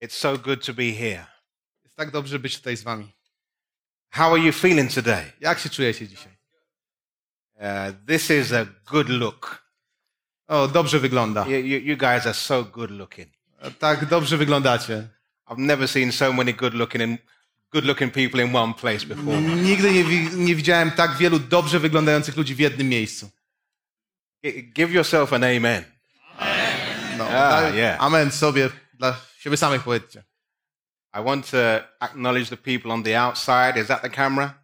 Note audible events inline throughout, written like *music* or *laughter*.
It's so good to be here. Jest tak dobrze być tutaj z wami. How are you feeling today? Jak się czujecie dzisiaj? Uh, this is a good look. O, dobrze wygląda. You, you, you guys are so good looking. Tak dobrze wyglądacie. I've never seen so many good looking and good looking people in one place before. Nigdy nie, nie widziałem tak wielu dobrze wyglądających ludzi w jednym miejscu. Gi- Give yourself an amen. No, Ah, yeah. Amen sobie dla siebie samych powiedzcie. I want to acknowledge the people on the outside. Is that the camera?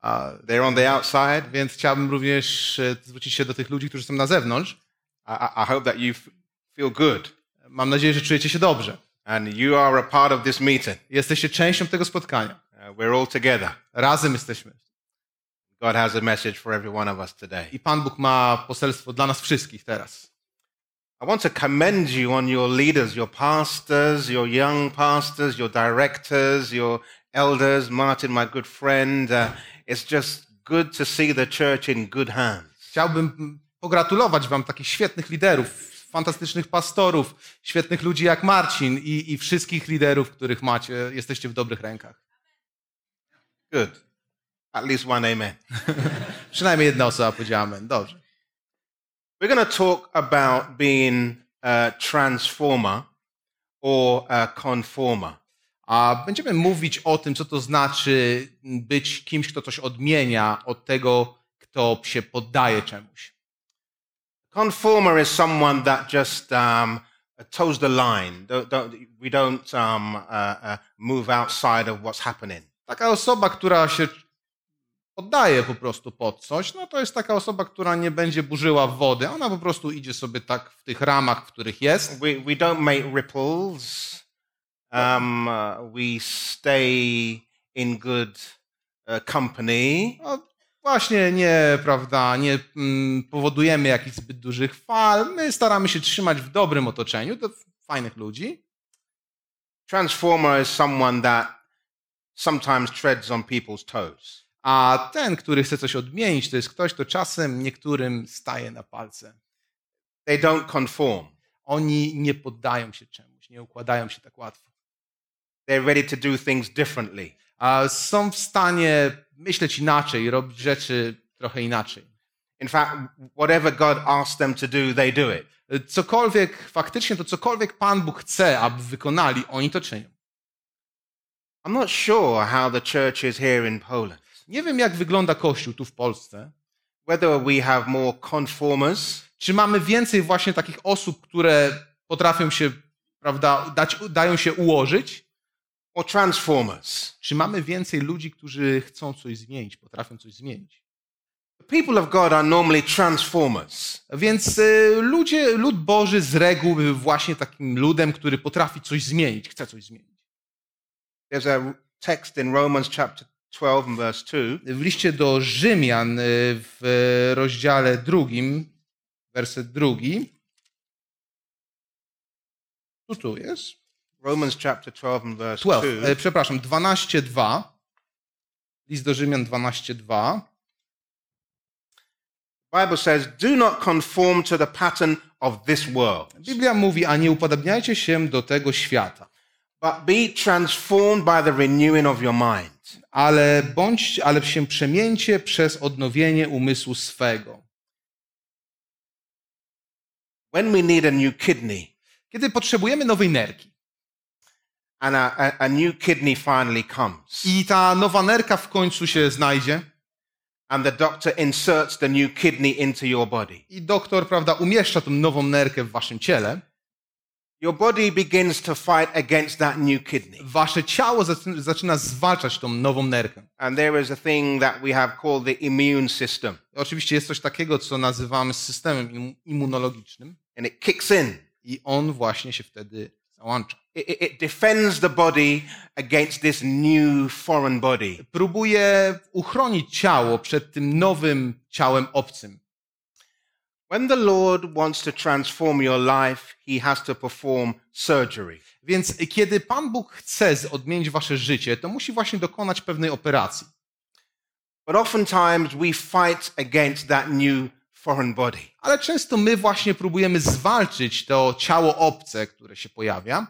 A, They're on the outside. więc chciałbym również e, zwrócić się do tych ludzi, którzy są na zewnątrz. I, I hope that you feel good Mam nadzieję, że czujecie się dobrze. and you are a part of this meeting. Jesteście częścią tego spotkania. Uh, we're all together. Razem jesteśmy. God has a message for every one of us today. I Pan Bóg ma poselstwo dla nas wszystkich teraz. I want to commend you on your leaders, your pastors, your young pastors, your directors, your elders. Martin, my good friend. Uh, it's just good to see the church in good hands. Chciałbym pogratulować Wam takich świetnych liderów, fantastycznych pastorów, świetnych ludzi jak Marcin i, i wszystkich liderów, których macie. Jesteście w dobrych rękach. Good. At least one amen. *laughs* Przynajmniej jedna osoba powiedziała amen. Dobrze. We're going to talk about being a transformer or a conformer. A będziemy mówić o tym, co to znaczy być kimś, kto coś odmienia od tego, kto się poddaje czemuś. Conformer is someone that just um, toes the line. Don't, don't, we don't um, uh, uh, move outside of what's happening. Taka osoba, która się poddaje po prostu pod coś, no to jest taka osoba, która nie będzie burzyła wody. Ona po prostu idzie sobie tak w tych ramach, w których jest. We, we don't make ripples. Um, uh, we stay in good uh, company. No, właśnie nie, prawda, nie mm, powodujemy jakichś zbyt dużych fal. My staramy się trzymać w dobrym otoczeniu do fajnych ludzi. Transformer is someone that sometimes treads on people's toes. A ten, który chce coś odmienić, to jest ktoś, kto czasem niektórym staje na palce. They don't conform. Oni nie poddają się czemuś, nie układają się tak łatwo. They're ready to do things differently. A są w stanie myśleć inaczej, robić rzeczy trochę inaczej. In fact, whatever God asks them to do, they do it. Cokolwiek, faktycznie to cokolwiek Pan Bóg chce, aby wykonali, oni to czynią. I'm not sure how the church is here in Poland. Nie wiem, jak wygląda Kościół tu w Polsce. Whether we have more conformers Czy mamy więcej właśnie takich osób, które potrafią się, prawda, dać, dają się ułożyć? or transformers. Czy mamy więcej ludzi, którzy chcą coś zmienić, potrafią coś zmienić? The people of God are normally transformers. Więc y, ludzie, lud Boży z reguły był właśnie takim ludem, który potrafi coś zmienić, chce coś zmienić. There's a text in Romans chapter 12 and verse 2 W liście do Rzymian y, w rozdziale drugim, werset drugi, tu tu jest, Romans chapter 12 and verse 12, 2 e, przepraszam, 12.2, list do Rzymian 12.2, Bible says, "Do not conform to the pattern of this world, Biblia mówi, a nie upodabniajcie się do tego świata, but be transformed by the renewing of your mind." Ale bądź, ale się przemieńcie przez odnowienie umysłu swego. When we need a new kidney, Kiedy potrzebujemy nowej nerki. and a, a, a new kidney finally comes, i ta nowa nerka w końcu się znajdzie. and the doctor inserts the new kidney into your body, i doktor, prawda, umieszcza tą nową nerkę w waszym ciele, your body begins to fight against that new kidney. wasze ciało zaczyna, zwalczać tą nową nerkę. And there is a thing that we have called the immune system, Oczywiście jest coś takiego, co nazywamy systemem im- immunologicznym and it kicks in. i on właśnie się wtedy załącza. It- it defends the body against this new foreign body. Próbuje uchronić ciało przed tym nowym ciałem obcym. When the Lord wants to transform your life, he has to perform surgery. Więc kiedy Pan Bóg chce odmienić wasze życie, to musi właśnie dokonać pewnej operacji. But oftentimes we fight against that new foreign body. Ale często my właśnie próbujemy zwalczyć to ciało obce, które się pojawia.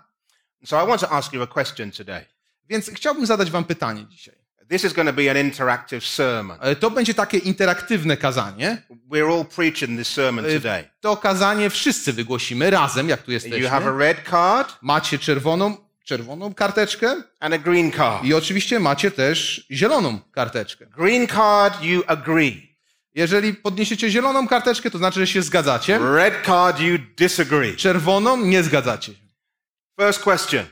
So I want to ask you a question today. Więc chciałbym zadać wam pytanie dzisiaj. This is going to be an interactive sermon. E, To będzie takie interaktywne kazanie. We're all preaching this sermon E, today. To kazanie wszyscy wygłosimy razem, jak tu You have a jesteśmy. red card Macie czerwoną, czerwoną karteczkę and a green card. i oczywiście macie też zieloną karteczkę. Green card, you agree. Jeżeli podniesiecie zieloną karteczkę, to znaczy, że się zgadzacie. Red card, you disagree. Czerwoną nie zgadzacie. First question.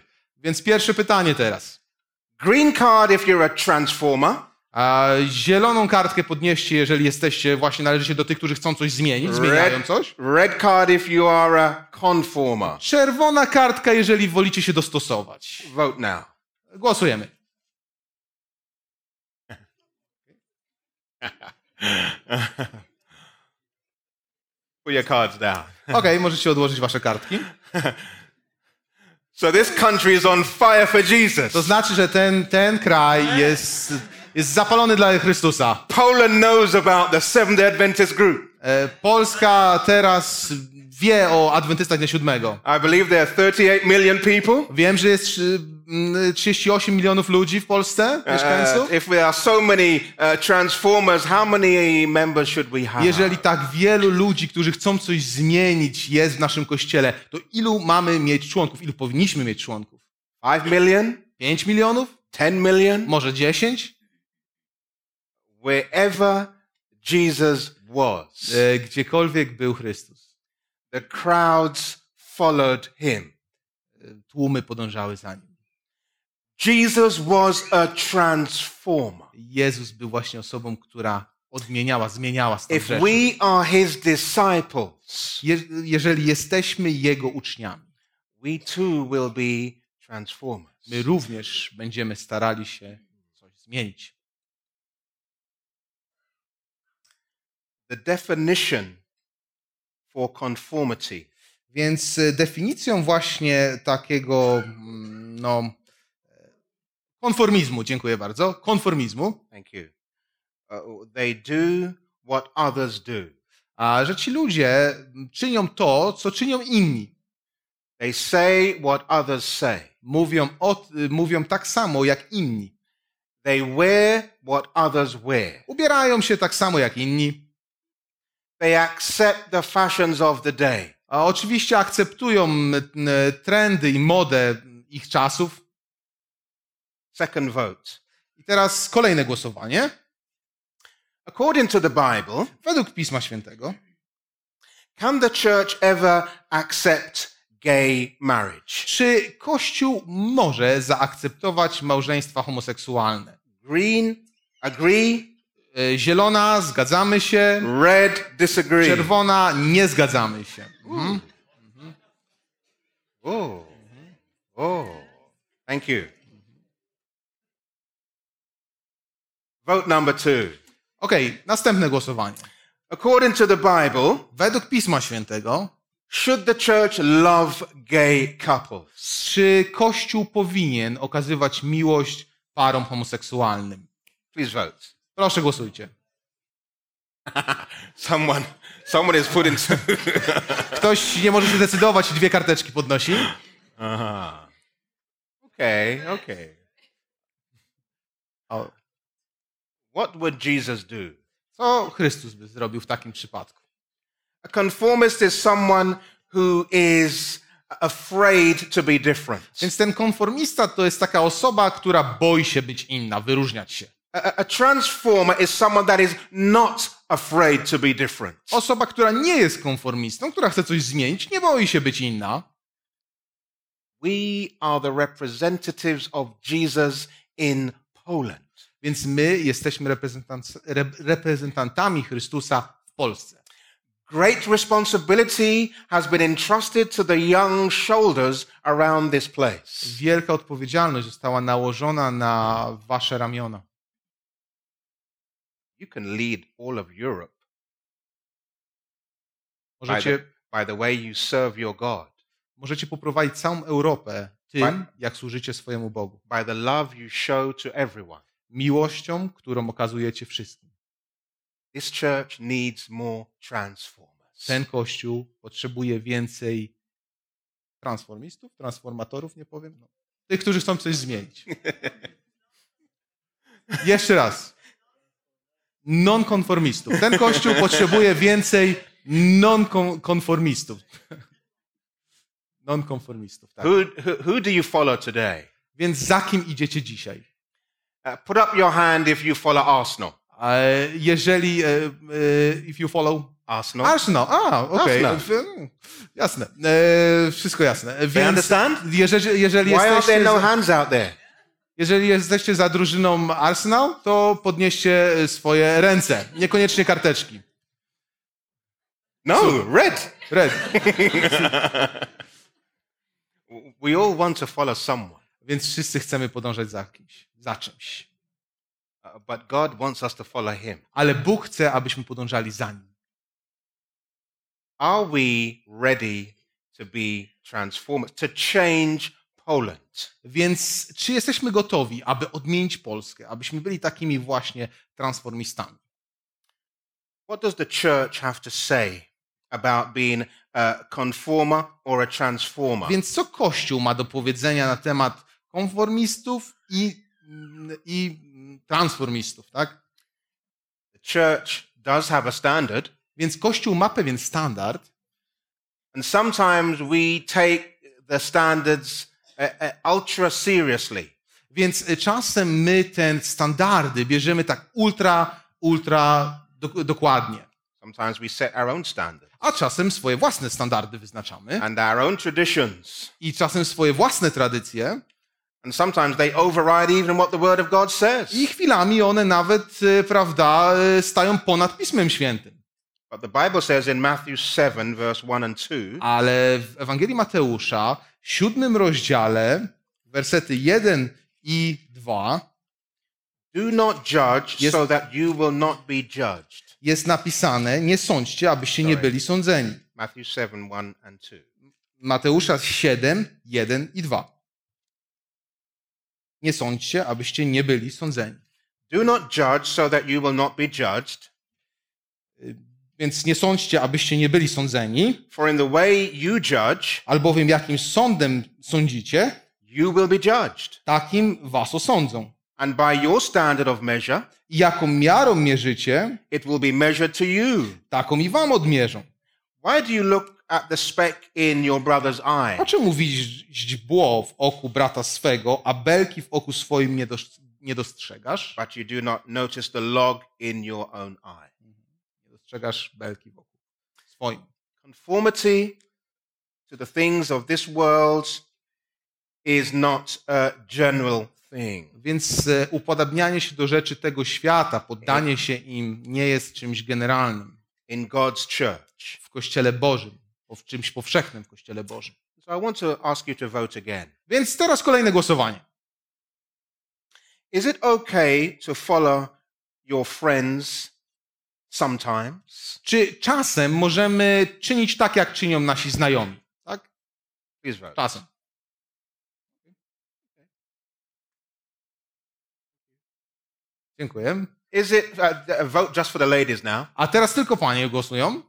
Więc pierwsze pytanie teraz. Green card if you're a transformer. A zieloną kartkę podnieście, jeżeli jesteście, właśnie należycie do tych, którzy chcą coś zmienić, zmieniają coś. red card if you are a conformer. Czerwona kartka, jeżeli wolicie się dostosować. Vote now. Głosujemy. *laughs* Put your cards down. Okej, możecie odłożyć wasze kartki. *laughs* So this country is on fire for To Jesus. znaczy, że ten, ten kraj jest, jest zapalony dla Chrystusa. Poland knows about the Seventh Adventist group. Polska teraz wie o adwentystach dnia siódmego. I believe there are 38 million people. Wiem, że jest trzy- mm, 38 milionów ludzi w Polsce, mieszkańców. Uh, if there are so many uh, transformers, how many members should we have? Jeżeli tak wielu ludzi, którzy chcą coś zmienić, jest w naszym kościele, to ilu mamy mieć członków? Ilu powinniśmy mieć członków? 5 million? 5 milionów? 10 million? Może 10? Wherever Jesus was, E, Gdziekolwiek był Chrystus. The crowds followed him. Tłumy podążały za nim. Jesus was a transformer. Jezus był właśnie osobą, która odmieniała, zmieniała stan If rzeczy. we are his disciples, Je, jeżeli jesteśmy Jego uczniami, we too will be transformers. my również będziemy starali się coś zmienić. The definition for conformity Więc e, definicją właśnie takiego mm, no, konformizmu, dziękuję bardzo, konformizmu, Thank you. Uh, they do what others do. a że ci ludzie czynią to, co czynią inni. They say what others say. Mówią, o, mówią tak samo jak inni. They wear what others wear. Ubierają się tak samo jak inni. They accept the fashions of the day. A oczywiście akceptują trendy i modę ich czasów. Second vote. I teraz kolejne głosowanie. According to the Bible, Według Pisma Świętego, can the church ever accept gay marriage? czy Kościół może zaakceptować małżeństwa homoseksualne? Green, agree. E, Zielona, zgadzamy się. Red, disagree. Czerwona, nie zgadzamy się. Mhm. Oh, oh, thank you. Vote number two. Okej, następne głosowanie. According to the Bible, Według Pisma Świętego, should the church love gay couples? czy Kościół powinien okazywać miłość parom homoseksualnym? Please vote. Proszę głosujcie. *laughs* Someone, someone is putting. *laughs* Ktoś nie może się decydować i dwie karteczki podnosi. uh-huh. Okay, okay. O, What would Jesus do? Co Chrystus by zrobił w takim przypadku? A conformist is someone who is afraid to be different. Więc ten konformista to jest taka osoba, która boi się być inna, wyróżniać się. A, transformer is someone that is not afraid to be different. Osoba, która nie jest konformistą, która chce coś zmienić, nie boi się być inna. We are the representatives of Jesus in Poland. Więc my jesteśmy reprezentant, rep- reprezentantami Chrystusa w Polsce. Great responsibility has been entrusted to the young shoulders around this place. Wielka odpowiedzialność została nałożona na wasze ramiona. You can lead all of Europe by Możecie, the, by the way you serve your God, możecie poprowadzić całą Europę tym, Pan- jak służycie swojemu Bogu. by the love you show to everyone. Miłością, którą okazujecie wszystkim. This church needs more transformers. Ten Kościół potrzebuje więcej transformistów, transformatorów, nie powiem. No. Tych, którzy chcą coś zmienić. *laughs* Jeszcze raz. Nonkonformistów. Ten kościół potrzebuje więcej nonkonformistów. Nonkonformistów, tak. Who, who, who do you follow today? Więc za kim idziecie dzisiaj? Uh, put up your hand if you follow Arsenal. E, Jeżeli, e, if you follow Arsenal. Arsenal, a, okej, Arsenal. W- jasne, wszystko jasne. They Więc understand? jeżeli, jeżeli, Why aren't there jesteście no hands out there? Jeżeli jesteście za drużyną Arsenal, to podnieście swoje ręce, niekoniecznie karteczki. No, red. Red. *laughs* We all want to follow someone, Więc wszyscy chcemy podążać za kimś, za czymś. uh, but God wants us to follow Him. Ale Bóg chce, abyśmy podążali za nim. Are we ready to be transformed, to change Poland? Więc czy jesteśmy gotowi, aby odmienić Polskę, abyśmy byli takimi właśnie transformistami? What does the church have to say about being a conformer or a transformer? Więc co Kościół ma do powiedzenia na temat konformistów i, i transformistów, tak? The church does have a standard, Więc Kościół ma pewien standard and sometimes we take the standards ultra seriously. Więc y, czasem my te standardy bierzemy tak ultra, ultra do, dokładnie. Sometimes we set our own standards A czasem swoje własne standardy wyznaczamy and our own traditions. i czasem swoje własne tradycje And sometimes they override even what the Word of God says. i chwilami one nawet, prawda, stają ponad Pismem Świętym. Ale w Ewangelii Mateusza, w siódmym rozdziale, wersety 1 i 2, do not judge Yes. so that you will not be judged. jest napisane, nie sądźcie, abyście nie Sorry. byli sądzeni. Matthew 7, 1 and 2. Mateusza 7, 1 i 2. Nie sądźcie, abyście nie byli sądzeni. Do not judge so that you will not be judged. Więc nie sądźcie, abyście nie byli sądzeni, For in the way you judge, albowiem jakim sądem sądzicie, you will be judged. takim was osądzą. And by your standard of measure, I jaką miarą mierzycie, it will be measured to you. taką i wam odmierzą. Why do you look at the speck in your brother's eye, Po czemu widzisz źdźbło w oku brata swego, a belki w oku swoim nie dostrzegasz? but you do not notice the log in your own eye? Nie dostrzegasz belki w oku swoim. Conformity to the things of this world is not a general thing. Więc e, upodabnianie się do rzeczy tego świata, poddanie się im nie jest czymś generalnym in God's church. w Kościele Bożym, w czymś powszechnym w Kościele Bożym. So I want to ask you to vote again. Więc teraz kolejne głosowanie. Is it okay to follow your friends sometimes? Czy czasem możemy czynić tak, jak czynią nasi znajomi? Tak? Vote. Czasem. Dziękuję. Is it uh, a vote just for the ladies now? A teraz tylko panie głosują.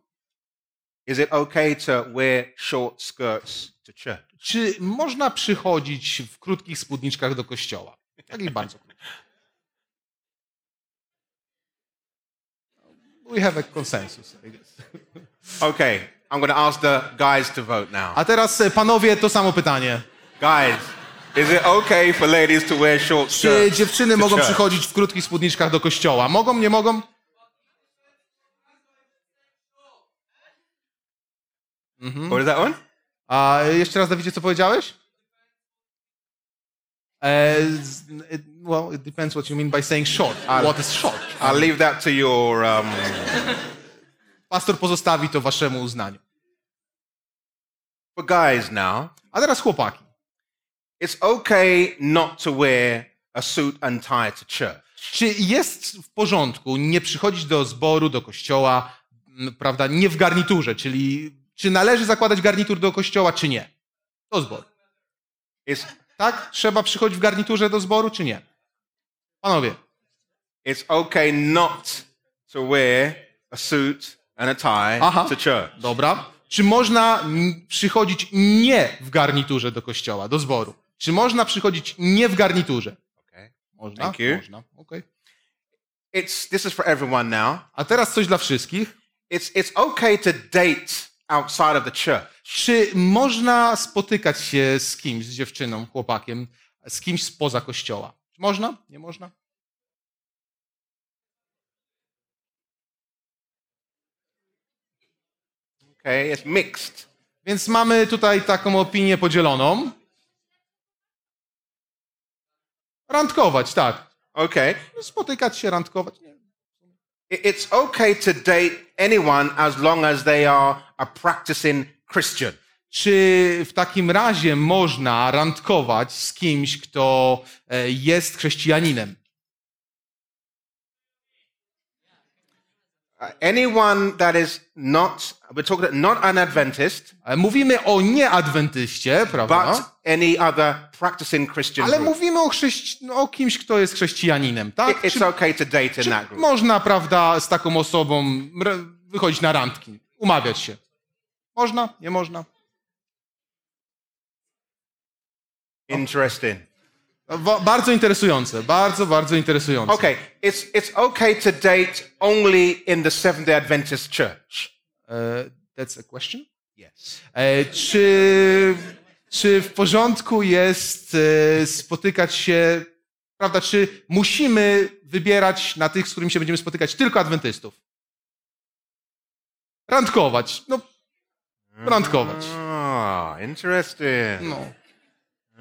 Is it okay to wear short skirts to church? Czy można przychodzić w krótkich spódniczkach do kościoła? Takich bardzo We have a consensus, I guess. Okay, I'm going to ask the guys to vote now. A teraz e, panowie to samo pytanie. Guys, is it okay for ladies to wear short Czy dziewczyny to mogą church? przychodzić w krótkich spódniczkach do kościoła? Mogą, nie mogą? Mhm. What is that one? A jeszcze raz, Dawidzie, co powiedziałeś? E, z- it, well, it depends what you mean by saying short. What is short? I'll leave that to your. Um, Pastor pozostawi to waszemu uznaniu. for guys now, A teraz chłopaki. it's okay not to wear a suit and tie to church. Czy jest w porządku nie przychodzić do zboru, do kościoła, prawda, nie w garniturze, czyli czy należy zakładać garnitur do kościoła, czy nie? Do zboru. It's Tak? Trzeba przychodzić w garniturze do zboru, czy nie? Panowie, it's okay not to wear a suit and a tie Aha. to church. dobra. Czy można przychodzić nie w garniturze do kościoła, do zboru? Czy można przychodzić nie w garniturze? Okay. Można. Thank you. Można. okej. It's, this is for everyone now. A teraz coś dla wszystkich. It's, it's okay to date outside of the church. Czy można spotykać się z kimś, z dziewczyną, chłopakiem, z kimś spoza kościoła? Można? Nie można? Okay, it's mixed. Więc mamy tutaj taką opinię podzieloną. Randkować, tak. Okay. Spotykać się, randkować. Nie. It- It's okay to date anyone as long as they are a practicing Christian. Czy w takim razie można randkować z kimś, kto e, jest chrześcijaninem? Uh, anyone that is not, we're talking about not an Adventist, E, Mówimy o nieadwentyście, prawda? but any other practicing Christian Ale mówimy o, chrześci- no, o kimś, kto jest chrześcijaninem, tak? It's Czy, okay to date in that group. można, prawda, z taką osobą wychodzić na randki, umawiać się? Można? Nie można? Interesting. Bardzo interesujące, bardzo, bardzo interesujące. Okay, it's, it's okay to date only in the Seventh day Adventist church. E, that's a question? Yes. E, czy, czy w porządku jest e, spotykać się, prawda, czy musimy wybierać na tych, z którymi się będziemy spotykać, tylko adwentystów? Randkować. No, randkować. Ah, interesting. No.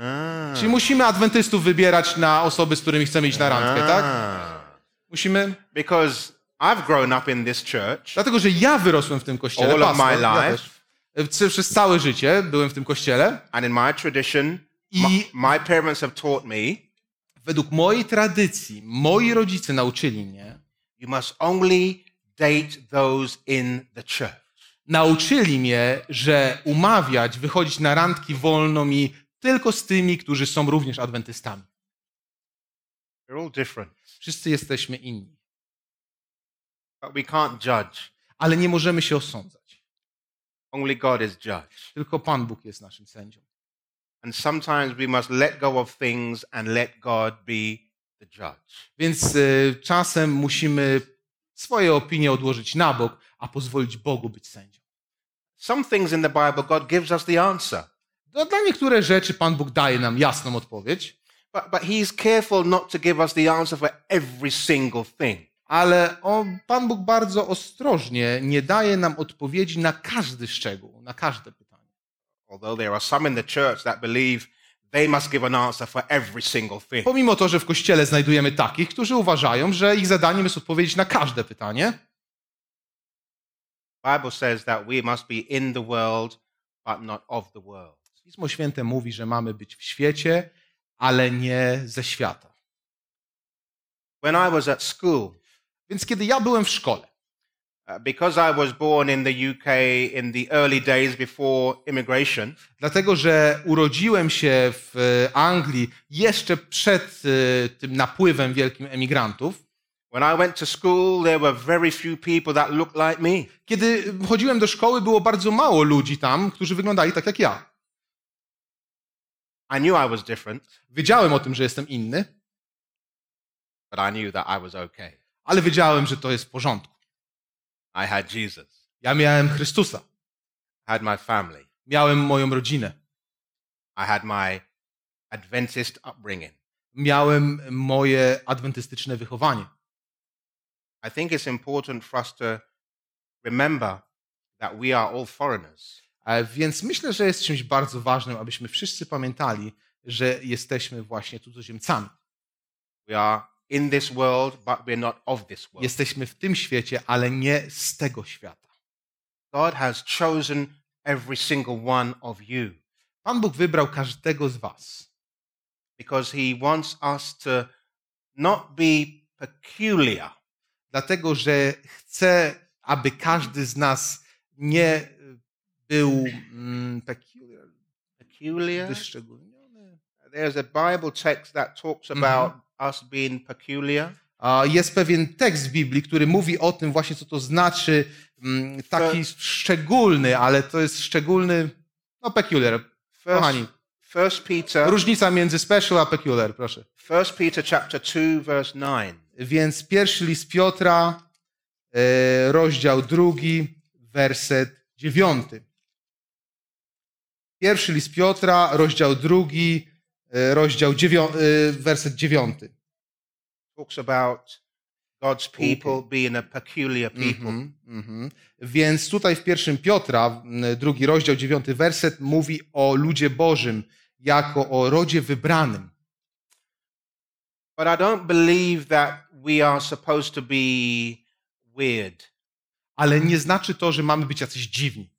Ah. Czyli musimy adwentystów wybierać na osoby, z którymi chcemy iść na randkę, tak? Ah. Musimy. Because I've grown up in this church Dlatego, że ja wyrosłem w tym kościele. all of pastor, my ja life, też. E, Przez- całe życie byłem w tym kościele and in my tradition, I- my, my parents have taught me według mojej tradycji, moi rodzice nauczyli mnie, you must only date those in the church. nauczyli mnie, że umawiać, wychodzić na randki wolno mi tylko z tymi, którzy są również adwentystami. Wszyscy jesteśmy inni, but we can't judge. ale nie możemy się osądzać. Only God is judge. Tylko Pan Bóg jest naszym sędzią. Więc y, czasem musimy swoje opinie odłożyć na bok, a pozwolić Bogu być sędzią. Some things in the Bible, God gives us the answer, No, dla niektóre rzeczy Pan Bóg daje nam jasną odpowiedź, but, but He's careful not to give us the answer for every single thing. ale on, Pan Bóg bardzo ostrożnie nie daje nam odpowiedzi na każdy szczegół, na każde pytanie. Although there are some in the church that believe they must give an answer for every single thing. Pomimo to, że w kościele znajdujemy takich, którzy uważają, że ich zadaniem jest odpowiedzieć na każde pytanie, Bible says that we must be in the world, but not of the world. Pismo Święte mówi, że mamy być w świecie, ale nie ze świata. When I was at school, Więc kiedy ja byłem w szkole, uh, because I was born in the UK in the early days before immigration, dlatego że urodziłem się w e, Anglii jeszcze przed e, tym napływem wielkim emigrantów, when I went to school, there were very few people that looked like me. kiedy chodziłem do szkoły, było bardzo mało ludzi tam, którzy wyglądali tak jak ja. I knew I was different, Wiedziałem o tym, że jestem inny, but I knew that I was okay. ale wiedziałem, że to jest w porządku. I had Jesus, Ja miałem Chrystusa, I had my family, miałem moją rodzinę, I had my Adventist upbringing. miałem moje adwentystyczne wychowanie. I think it's important for us to remember that we are all foreigners. E, Więc myślę, że jest czymś bardzo ważnym, abyśmy wszyscy pamiętali, że jesteśmy właśnie cudzoziemcami. We are in this world, but we're not of this world. Jesteśmy w tym świecie, ale nie z tego świata. God has chosen every single one of you Pan Bóg wybrał każdego z Was, because He wants us to not be peculiar, dlatego że chce, aby każdy z nas nie był mm, peculiar, peculiar. wyszczególniony. There's a Bible text that talks about us being peculiar. A jest pewien tekst w Biblii, który mówi o tym właśnie, co to znaczy mm, taki szczególny, ale to jest szczególny, no peculiar. First, Kochani, First Peter, różnica między special a peculiar, proszę. First Peter chapter 2 verse 9. Więc pierwszy list Piotra, e, rozdział drugi, werset dziewiąty. Pierwszy list Piotra, rozdział drugi, e, rozdział dziewią- e, werset dziewiąty. Talks about God's people being a peculiar people. Mhm, mhm. Więc tutaj w pierwszym Piotra, drugi rozdział, dziewiąty werset, mówi o ludzie Bożym jako o rodzie wybranym. But I don't believe that we are supposed to be weird. Ale nie znaczy to, że mamy być jacyś dziwni.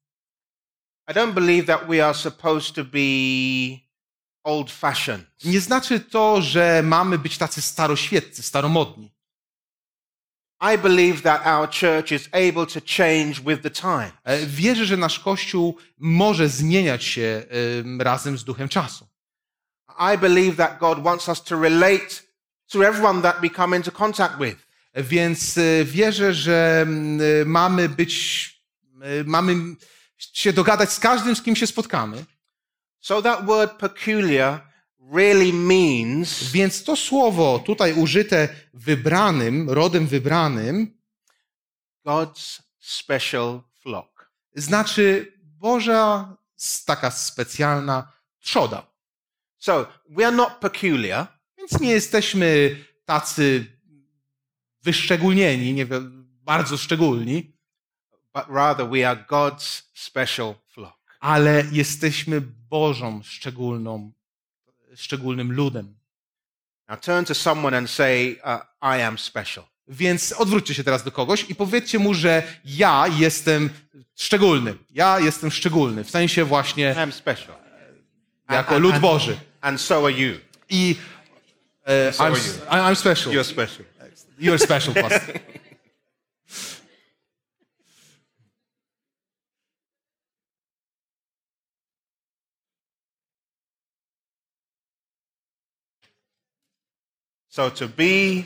I don't believe that we are supposed to be old fashioned. Nie znaczy to, że mamy być tacy staroświeccy, staromodni. I believe that our church is able to change with the time. E, Wierzę, że nasz Kościół może zmieniać się em, razem z duchem czasu. I believe that God wants us to relate to everyone that we come into contact with. E, Więc e, wierzę, że mm, mamy być, mamy się dogadać z każdym, z kim się spotkamy. So that word peculiar really means Więc to słowo tutaj użyte wybranym, rodem wybranym, God's special flock. znaczy Boża taka specjalna trzoda. So we are not peculiar. Więc nie jesteśmy tacy wyszczególnieni, nie bardzo szczególni, but rather we are God's special flock. ale jesteśmy Bożą szczególną, szczególnym ludem. Now turn to someone and say, uh, I am special. Więc odwróćcie się teraz do kogoś i powiedzcie mu, że ja jestem szczególny. Ja jestem szczególny, w sensie właśnie am special. jako lud Boży. And so are you. I e, So I'm, are I- I'm special. You're special. You're special, pastor. *laughs* So to be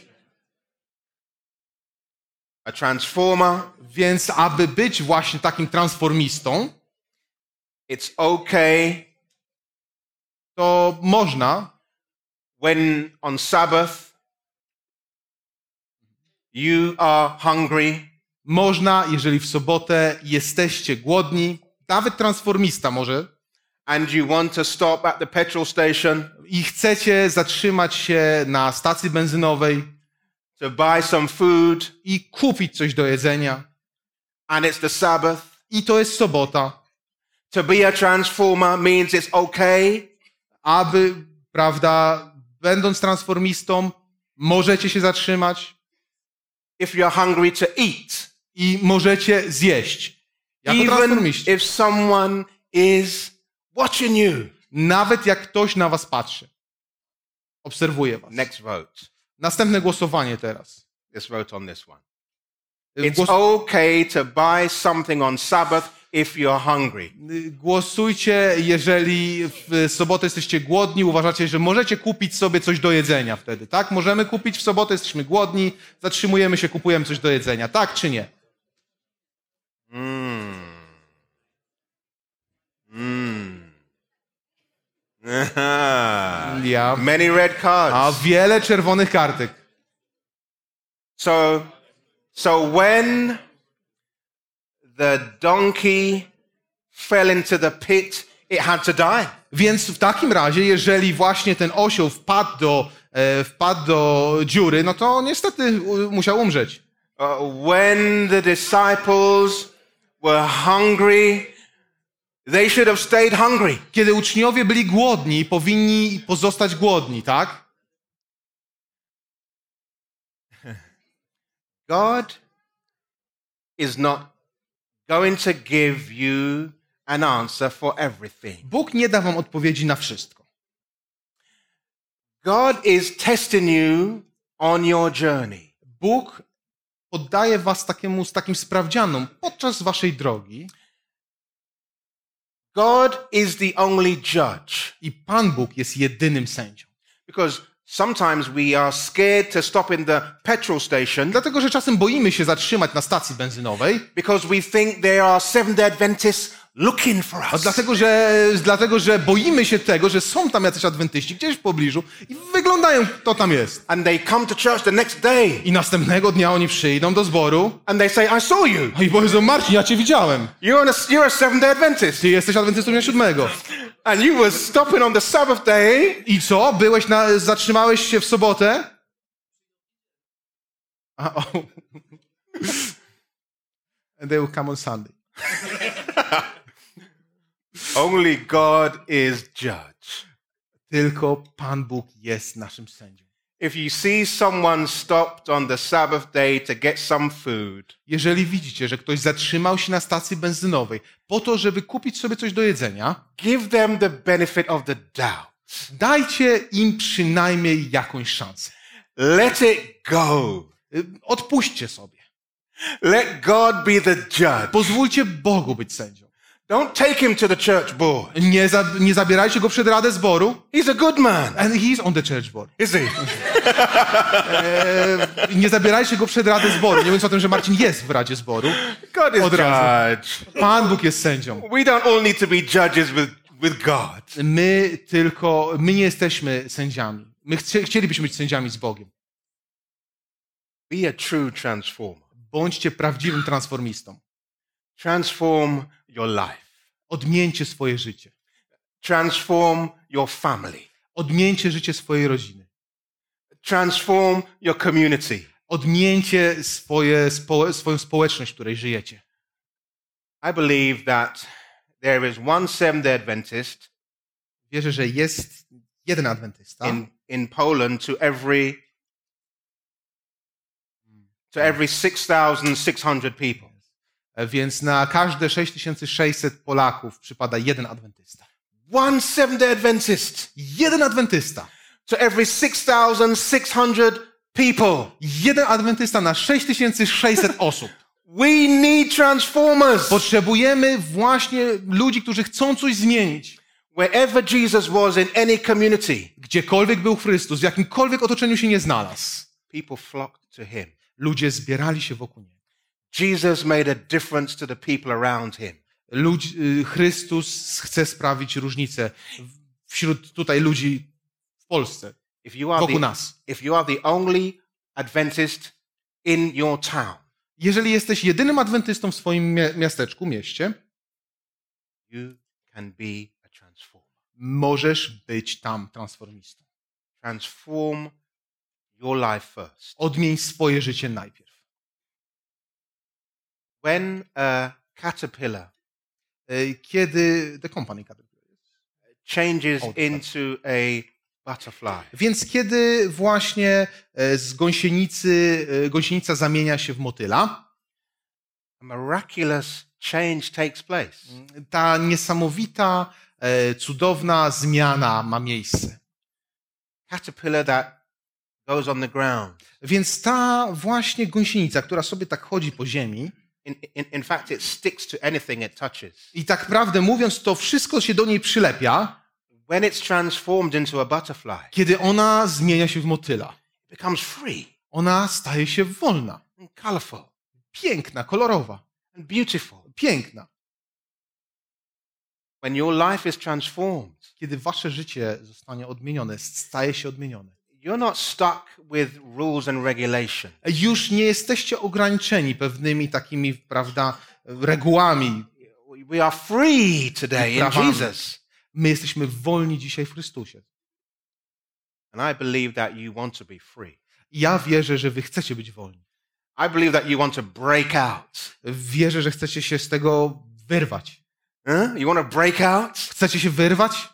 a transformer, Więc aby być właśnie takim transformistą, it's okay to można, when on Sabbath you are hungry. można, jeżeli w sobotę jesteście głodni, nawet transformista może, and you want to stop at the petrol station i chcecie zatrzymać się na stacji benzynowej to buy some food i kupić coś do jedzenia, and it's the Sabbath. i to jest sobota, To be a transformer means it's okay aby, prawda, będąc transformistą, możecie się zatrzymać if you're hungry to eat. i możecie zjeść. Jako Even transformiści. if someone is watching you. Nawet jak ktoś na was patrzy. Obserwuje was. Next vote. Następne głosowanie teraz. Let's vote on this one. Y, It's okay to buy something on Sabbath if you're hungry. y, Głosujcie, jeżeli w sobotę jesteście głodni, uważacie, że możecie kupić sobie coś do jedzenia wtedy, tak? Możemy kupić w sobotę, jesteśmy głodni, zatrzymujemy się, kupujemy coś do jedzenia, tak czy nie? Mm. Ja. Many red A cards. wiele czerwonych kartek. So, so when the donkey fell into the pit, it had to die. Więc w takim razie, jeżeli właśnie ten osioł wpadł do, e, wpadł do dziury, no to niestety u, musiał umrzeć. Uh, when the disciples were hungry, they should have stayed hungry. Kiedy uczniowie byli głodni, powinni pozostać głodni, tak? *laughs* God is not going to give you an answer for everything. Bóg nie da wam odpowiedzi na wszystko. God is testing you on your journey. Bóg poddaje was takiemu, z takim sprawdzianom podczas waszej drogi God is the only judge i Pan Bóg jest jedynym sędzią. because Sometimes we are scared to stop in the petrol station Dlatego, że czasem boimy się zatrzymać na stacji benzynowej, because we think there are Seventh Adventists a us. dlatego że, dlatego, że boimy się tego, że są tam jacyś adwentyści gdzieś w pobliżu i wyglądają, kto tam jest. And they come to church the next day I następnego dnia oni przyjdą do zboru and they say, I saw you. i powiedzą, Marcin, ja cię widziałem. You're, a, you're a Seventh day Adventist. Ty jesteś adwentystą dnia siódmego. And you were stopping on the Sabbath day I co? Byłeś na, zatrzymałeś się w sobotę? A, o. *laughs* And they will come on Sunday. *laughs* Only God is judge. Tylko Pan Bóg jest naszym sędzią. If you see someone stopped on the Sabbath day to get some food, Jeżeli widzicie, że ktoś zatrzymał się na stacji benzynowej po to, żeby kupić sobie coś do jedzenia, give them the benefit of the doubt. dajcie im przynajmniej jakąś szansę. Let it go. Y, Odpuśćcie sobie. Let God be the judge. Pozwólcie Bogu być sędzią. Don't take him to the church board. Nie, za, nie zabierajcie go przed radę zboru. He's a good man, And he's on the church board. is he? E, nie zabierajcie go przed radę zboru. Nie mówiąc o tym, że Marcin jest w radzie zboru. God is Od razu. judge. Pan Bóg jest sędzią. We don't all need to be judges with, with God. My tylko, my nie jesteśmy sędziami. My chcie, chcielibyśmy być sędziami z Bogiem. Be a true transformer. Bądźcie prawdziwym transformistą. Transform your life. Odmieńcie swoje życie. Transform your family. Odmieńcie życie swojej rodziny. Transform your community. Odmieńcie swoje, spo, swoją społeczność, w której żyjecie. I believe that there is one Seventh day Adventist Wierzę, że jest jeden adwentysta in, in Poland to every to every 6,600 people. Więc na każde 6600 Polaków przypada jeden adwentysta. One Seventh Adventist Jeden adwentysta. to every 6,600 people. Jeden adwentysta na 6600 *laughs* osób. We need transformers. Potrzebujemy właśnie ludzi, którzy chcą coś zmienić. Wherever Jesus was in any community, Gdziekolwiek był Chrystus, w jakimkolwiek otoczeniu się nie znalazł, people flocked to him. ludzie zbierali się wokół niego. Jesus made a difference to the people around him. Ludzi, y, Chrystus chce sprawić różnicę wśród tutaj ludzi w Polsce, If you are wokół the, nas. if you are the only Adventist in your town, Jeżeli jesteś jedynym adwentystą w swoim mia- miasteczku, mieście, you can be a transformer. możesz być tam transformistą. Transform your life first. Odmień swoje życie najpierw. When a caterpillar Kiedy The Company Caterpillar changes into a butterfly, Więc kiedy właśnie e, z gąsienicy, e, gąsienica zamienia się w motyla, a miraculous change takes place. ta niesamowita, e, cudowna zmiana ma miejsce. Caterpillar that goes on the ground. Więc ta właśnie gąsienica, która sobie tak chodzi po ziemi, In, in, in fact, it sticks to anything it touches. i tak prawdę mówiąc, to wszystko się do niej przylepia, When it's transformed into a butterfly, kiedy ona zmienia się w motyla. it becomes free Ona staje się wolna, and colorful piękna, kolorowa, and beautiful. piękna. When your life is transformed, Kiedy wasze życie zostanie odmienione, staje się odmienione. You're not stuck with rules and regulation. Już nie jesteście ograniczeni pewnymi takimi, prawda, regułami. We are free today in. Jesus. My jesteśmy wolni dzisiaj w Chrystusie. And I believe that you want to be free. Ja wierzę, że wy chcecie być wolni. I believe that you want to break out. Wierzę, że chcecie się z tego wyrwać. Huh? You want to break out Chcecie się wyrwać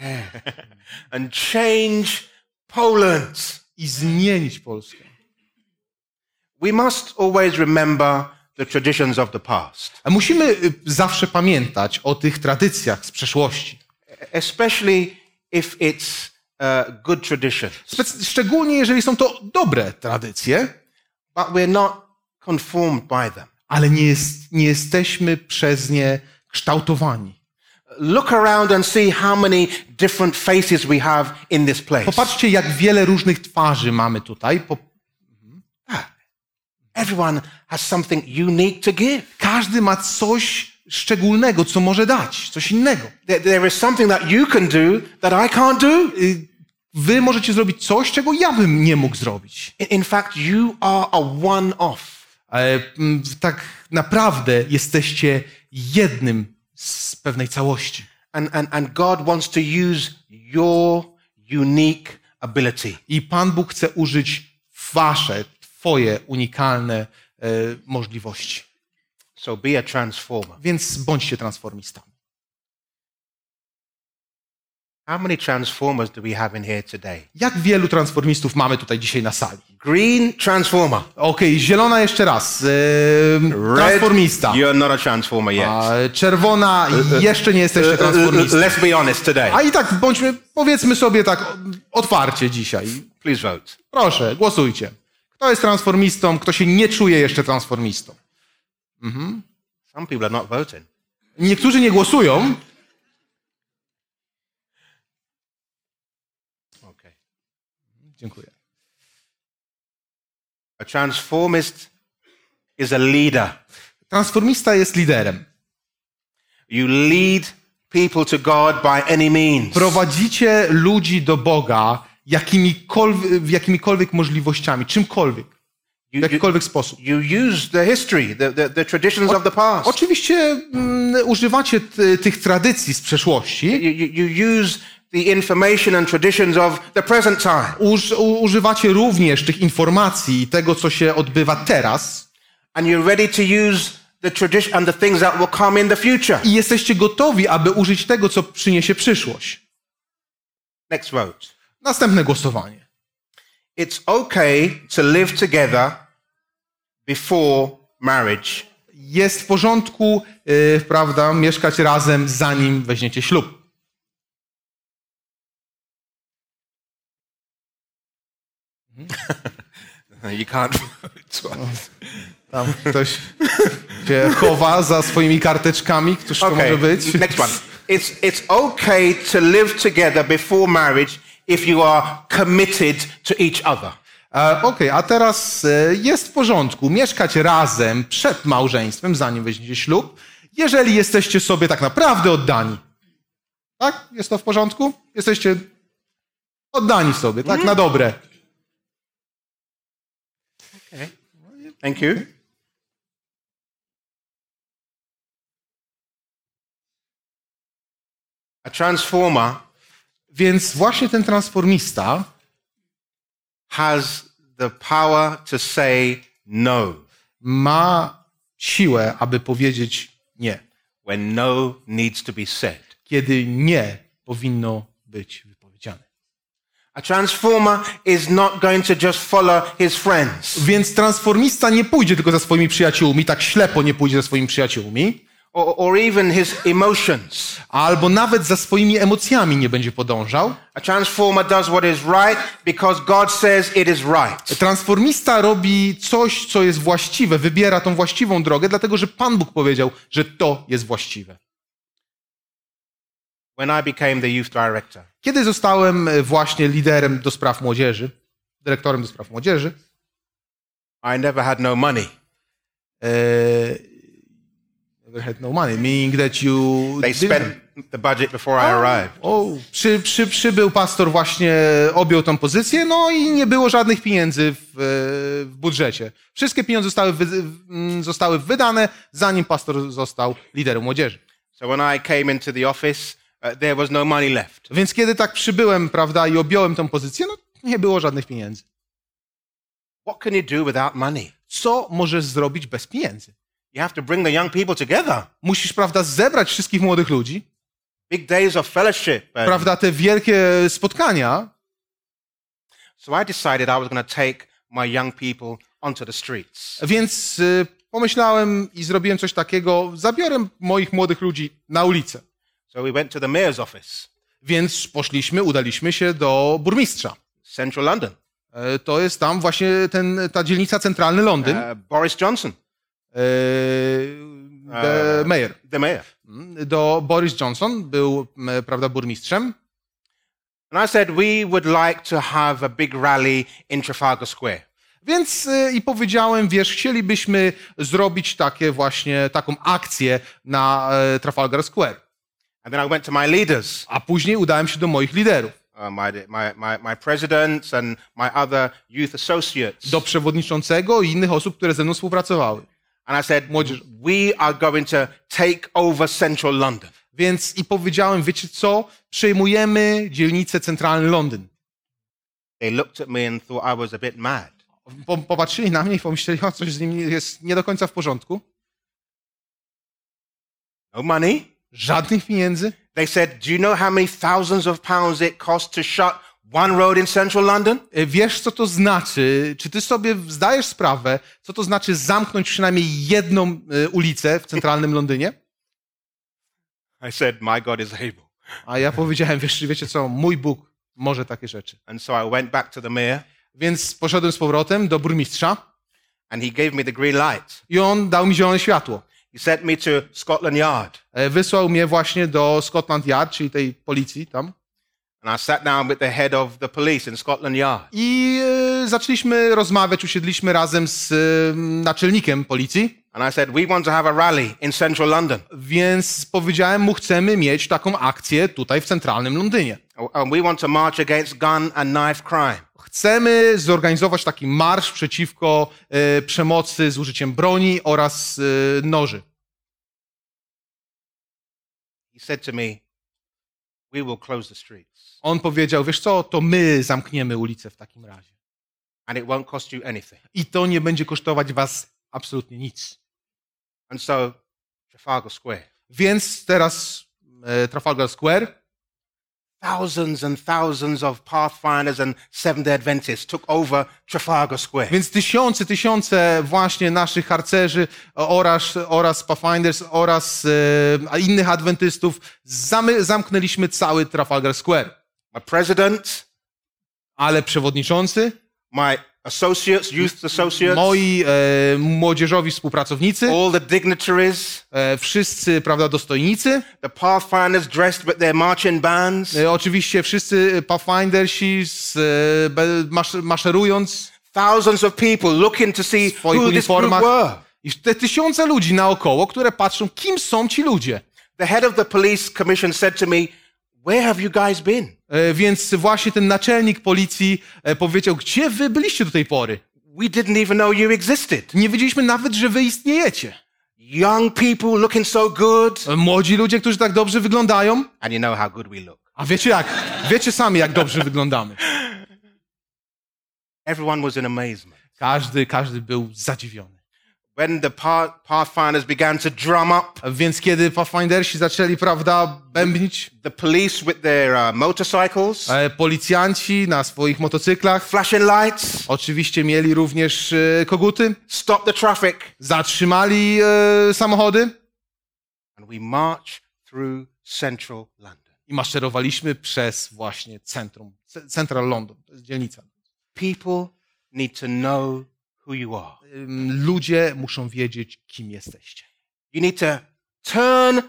*laughs* and change Poland. i zmienić Polskę. We must always remember the traditions of the past, A musimy y, zawsze pamiętać o tych tradycjach z przeszłości. especially if it's uh, good traditions. Spec- szczególnie jeżeli są to dobre tradycje, But we're not conformed by them. ale nie, jest, nie jesteśmy przez nie kształtowani. Look around and see how many different faces we have in this place. Popatrzcie, jak wiele różnych twarzy mamy tutaj. Po... Everyone has something unique to give. Każdy ma coś szczególnego, co może dać, coś innego. There, is something that you can do that I can't do. Y, Wy możecie zrobić coś, czego ja bym nie mógł zrobić. In- fact, you are a one-off. Mm, tak naprawdę jesteście jednym z pewnej całości. And, and, and God wants to use your unique ability. I Pan Bóg chce użyć wasze, twoje unikalne e, możliwości. So be a transformer. Więc bądźcie transformistami. How many transformers do we have in here today? Jak wielu transformistów mamy tutaj dzisiaj na sali? Green transformer. Okej, zielona jeszcze raz. E, transformista. You're not a transformer yet. A, czerwona, jeszcze nie jesteście Uh, transformistą. Let's be honest today. A i tak bądźmy, powiedzmy sobie tak otwarcie dzisiaj. Please vote. Proszę, głosujcie. Kto jest transformistą, kto się nie czuje jeszcze transformistą? Some people are not voting. Niektórzy nie głosują. Okay. Dziękuję. A transformist is a leader. Transformista jest liderem. You lead people to God by any means. Prowadzicie ludzi do Boga jakimikolwiek, jakimikolwiek możliwościami, czymkolwiek, w jakikolwiek sposób. you use the history, the, the, the traditions of the past. Oczywiście mm, używacie t- tych tradycji z przeszłości, You, you, you use the information and traditions of the present time. Uż, u, używacie również tych informacji i tego, co się odbywa teraz And you're ready to use the tradition and the things that will come in the future. i jesteście gotowi, aby użyć tego, co przyniesie przyszłość. Next vote. Następne głosowanie. It's okay to live together before marriage. Jest w porządku, yy, prawda, mieszkać razem, zanim weźmiecie ślub. You can't vote. Tam ktoś się chowa za swoimi karteczkami. Któż to Okay, może być? next one. It's, it's okay to live together before marriage if you are committed to each other. E, Okej, a teraz e, jest w porządku mieszkać razem przed małżeństwem, zanim weźmiecie ślub, jeżeli jesteście sobie tak naprawdę oddani. Tak? Jest to w porządku? Jesteście oddani sobie, tak? Na dobre. Thank you. A transformer Więc właśnie ten transformista has the power to say no ma siłę, aby powiedzieć nie, when no needs to be said. kiedy nie powinno być. A transformer is not going to just follow his friends Więc transformista nie pójdzie tylko za swoimi przyjaciółmi, tak ślepo nie pójdzie za swoimi przyjaciółmi, or, or even his emotions. albo nawet za swoimi emocjami nie będzie podążał. A transformer does what is right because God says it is right. Transformista robi coś, co jest właściwe, wybiera tą właściwą drogę, dlatego że Pan Bóg powiedział, że to jest właściwe. When I became the youth director, Kiedy zostałem e, właśnie liderem do spraw młodzieży, dyrektorem do spraw młodzieży, I never had no money. e, never had no money, meaning that you They spent the budget before I arrived. O, przy, przy, przybył pastor właśnie, objął tą pozycję, no i nie było żadnych pieniędzy w, e, w budżecie. Wszystkie pieniądze zostały, wy, mm, zostały wydane, zanim pastor został liderem młodzieży. So when I came into the office, uh, there was no money left. Więc kiedy tak przybyłem, prawda, i objąłem tą pozycję, no nie było żadnych pieniędzy. What can you do without money? Co możesz zrobić bez pieniędzy? You have to bring the young people together. Musisz, prawda, zebrać wszystkich młodych ludzi, Big days of fellowship. prawda, te wielkie spotkania. So I decided I was going to take my young people onto the streets. Więc y, pomyślałem i zrobiłem coś takiego, zabiorę moich młodych ludzi na ulicę. So we went to the mayor's office, Więc poszliśmy, udaliśmy się do burmistrza. central London. E, To jest tam właśnie ten, ta dzielnica centralny Londyn. Uh, Boris Johnson. E, the mayor. the mayor. Do Boris Johnson był, m, prawda, burmistrzem. And I said, we would like to have a big rally in Trafalgar Square. Więc y, i powiedziałem, wiesz, chcielibyśmy zrobić takie właśnie, taką akcję na e, Trafalgar Square. And then I went to my leaders, A później udałem się do moich liderów, uh, my, my, my, my presidents and my other youth associates. do przewodniczącego i innych osób, które ze mną współpracowały. And I said, Młodzież. we are going to take over central London. Więc i powiedziałem, wiecie co, przejmujemy dzielnicę centralny Londyn. They looked at me and thought I was a bit mad. Po, popatrzyli na mnie i pomyśleli, o, coś z nim jest nie do końca w porządku. No money. Żadnych pieniędzy. They said, do you know how many thousands of pounds it costs to shut one road in central London? E, Wiesz, co to znaczy? Czy ty sobie zdajesz sprawę, co to znaczy zamknąć przynajmniej jedną e, ulicę w centralnym Londynie? I said, my God is able. A ja powiedziałem, wiesz, wiecie co, mój Bóg może takie rzeczy. And so I went back to the mayor Więc poszedłem z powrotem do burmistrza and he gave me the green light. i on dał mi zielone światło. He sent me to Scotland Yard. E, Wysłał mnie właśnie do Scotland Yard, czyli tej policji tam. And I sat down with the head of the police in Scotland Yard. I e, zaczęliśmy rozmawiać, usiedliśmy razem z e, naczelnikiem policji. And I said, we want to have a rally in central London. Więc powiedziałem mu, chcemy mieć taką akcję tutaj w centralnym Londynie. And we want to march against gun and knife crime. Chcemy zorganizować taki marsz przeciwko e, przemocy z użyciem broni oraz e, noży. He said to me, we will close the streets On powiedział, wiesz co, to my zamkniemy ulicę w takim razie. and it won't cost you anything. I to nie będzie kosztować was absolutnie nic. And so Trafalgar Square, Więc teraz e, Trafalgar Square, thousands and thousands of Pathfinders and Seventh-day Adventists took over Trafalgar Square. więc tysiące, tysiące właśnie naszych harcerzy oraz, oraz Pathfinders oraz e, innych adwentystów zamy, zamknęliśmy cały Trafalgar Square. My president, Ale przewodniczący, my associates, youth associates, moi e, młodzieżowi współpracownicy, all the dignitaries, e, wszyscy, prawda, dostojnicy, the Pathfinders dressed with their marching bands, e, oczywiście wszyscy Pathfindersi z, e, be- masz, maszerując thousands of people looking to see who this group were. I te tysiące ludzi naokoło, które patrzą, kim są ci ludzie. The head of the police commission said to me, Where have you guys been? E, Więc właśnie ten naczelnik policji e, powiedział, gdzie wy byliście do tej pory? We didn't even know you existed. Nie wiedzieliśmy nawet, że wy istniejecie. Young people looking so good. E, Młodzi ludzie, którzy tak dobrze wyglądają. And you know how good we look. A wiecie jak? Wiecie sami, jak dobrze wyglądamy. Everyone was in amazement. Każdy, każdy był zadziwiony. When the Path- Pathfinders began to drum up, Więc kiedy Pathfindersi zaczęli, prawda, bębnić, the police with their uh, motorcycles, e, policjanci na swoich motocyklach, flashing lights, oczywiście mieli również e, koguty, stop the traffic, zatrzymali e, samochody. And we march through central London. i maszerowaliśmy przez właśnie centrum, ce- Central London, to jest dzielnica. People need to know who you are. Ludzie muszą wiedzieć, kim jesteście. You need to turn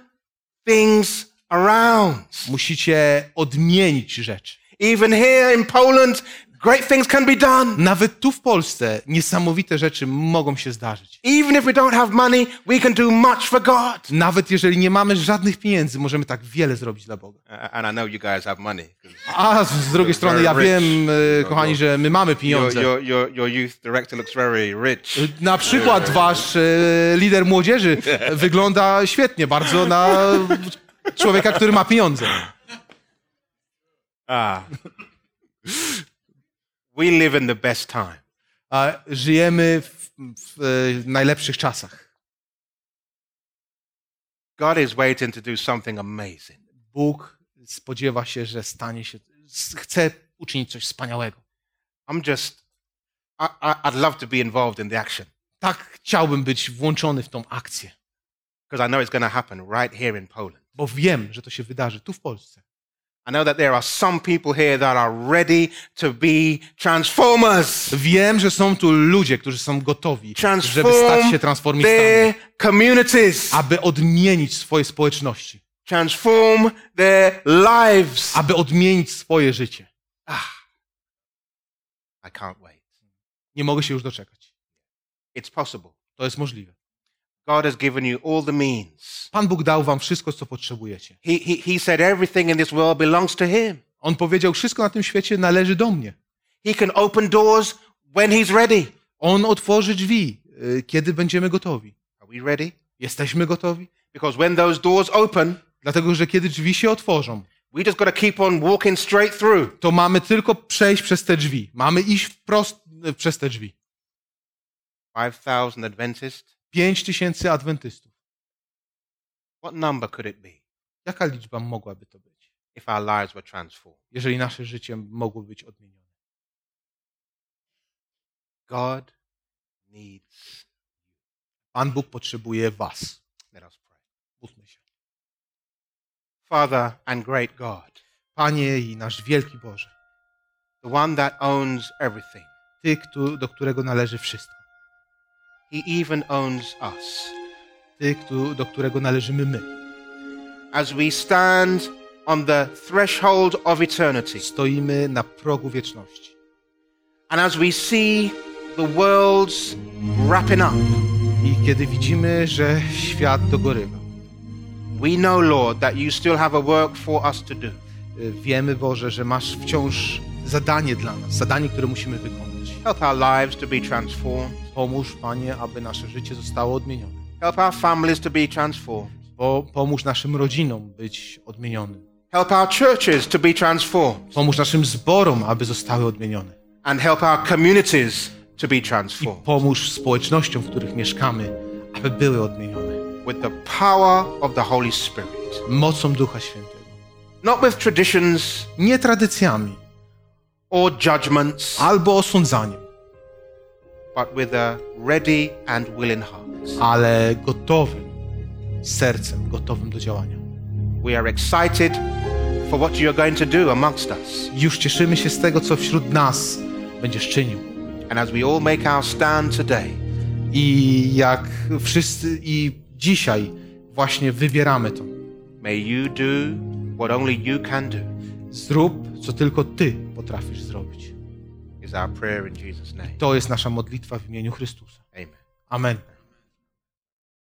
things around. Musicie odmienić rzeczy. Even here in Poland, great things can be done. Nawet tu w Polsce niesamowite rzeczy mogą się zdarzyć. Even if we don't have money, we can do much for God. Nawet jeżeli nie mamy żadnych pieniędzy, możemy tak wiele zrobić dla Boga. And I know you guys have money. A z drugiej strony ja wiem, e, kochani, że my mamy pieniądze. your, your, your youth director looks very rich. Na przykład wasz e, lider młodzieży *laughs* wygląda świetnie, bardzo na człowieka, który ma pieniądze. Ah. We live in the best time. A żyjemy w, w e, najlepszych czasach. God is waiting to do something amazing. Bóg spodziewa się, że stanie się, chce uczynić coś wspaniałego. I'm just, I, I'd love to be involved in the action Tak chciałbym być włączony w tą akcję, because I know it's going to happen right here in Poland. bo wiem, że to się wydarzy tu w Polsce. I know that there are some people here that are ready to be transformers. Wiem, że są tu ludzie, którzy są gotowi, żeby Transform stać się transformistami, their communities. aby odmienić swoje społeczności, Transform their lives. aby odmienić swoje życie. I can't wait. Nie mogę się już doczekać. It's possible. To jest możliwe. God has given you all the means. Pan Bóg dał wam wszystko, co potrzebujecie. He, he, he said everything in this world belongs to him. On powiedział, wszystko na tym świecie należy do mnie. He can open doors when he's ready. On otworzy drzwi, y, kiedy będziemy gotowi. Are we ready? Jesteśmy gotowi? Because when those doors open, dlatego że kiedy drzwi się otworzą, we just got to keep on walking straight through. To mamy tylko przejść przez te drzwi. Mamy iść wprost y, przez te drzwi. 5000 Adventist 5 tysięcy adwentystów. What number could it be? Jaka liczba mogłaby to być? If our lives were transformed. Jeżeli nasze życie mogło być odmienione. God needs you. Pan Bóg potrzebuje was. Teraz pray. Módlmy się. Father and great God. Panie i nasz wielki Boże. The one that owns everything. Ty, do którego należy wszystko. He even owns us. Ty, do którego należymy my. As we stand on the threshold of eternity, Stoimy na progu wieczności. and as we see the world's wrapping up, I kiedy widzimy, że świat dogorywa, we know, Lord, that you still have a work for us to do. y, wiemy, Boże, że masz wciąż zadanie dla nas, zadanie, które musimy wykonać. Help our lives to be transformed. Pomóż, Panie, aby nasze życie zostało odmienione. Help our families to be transformed. Po, pomóż naszym rodzinom być odmienionym. Help our churches to be transformed. Pomóż naszym zborom, aby zostały odmienione. And help our communities to be I transformed pomóż społecznościom, w których mieszkamy, aby były odmienione. with the power of the Holy Spirit. Mocą Ducha Świętego. Not with traditions Nie tradycjami or judgments, albo osądzaniem, but with a ready and willing heart. ale gotowym sercem, gotowym do działania. We are excited for what you're going to do amongst us. Już cieszymy się z tego, co wśród nas będziesz czynił. And as we all make our stand today, I jak wszyscy i dzisiaj właśnie wybieramy to. may you do what only you can do, Zrób, co tylko Ty potrafisz zrobić. To jest nasza modlitwa w imieniu Chrystusa. Amen. Amen.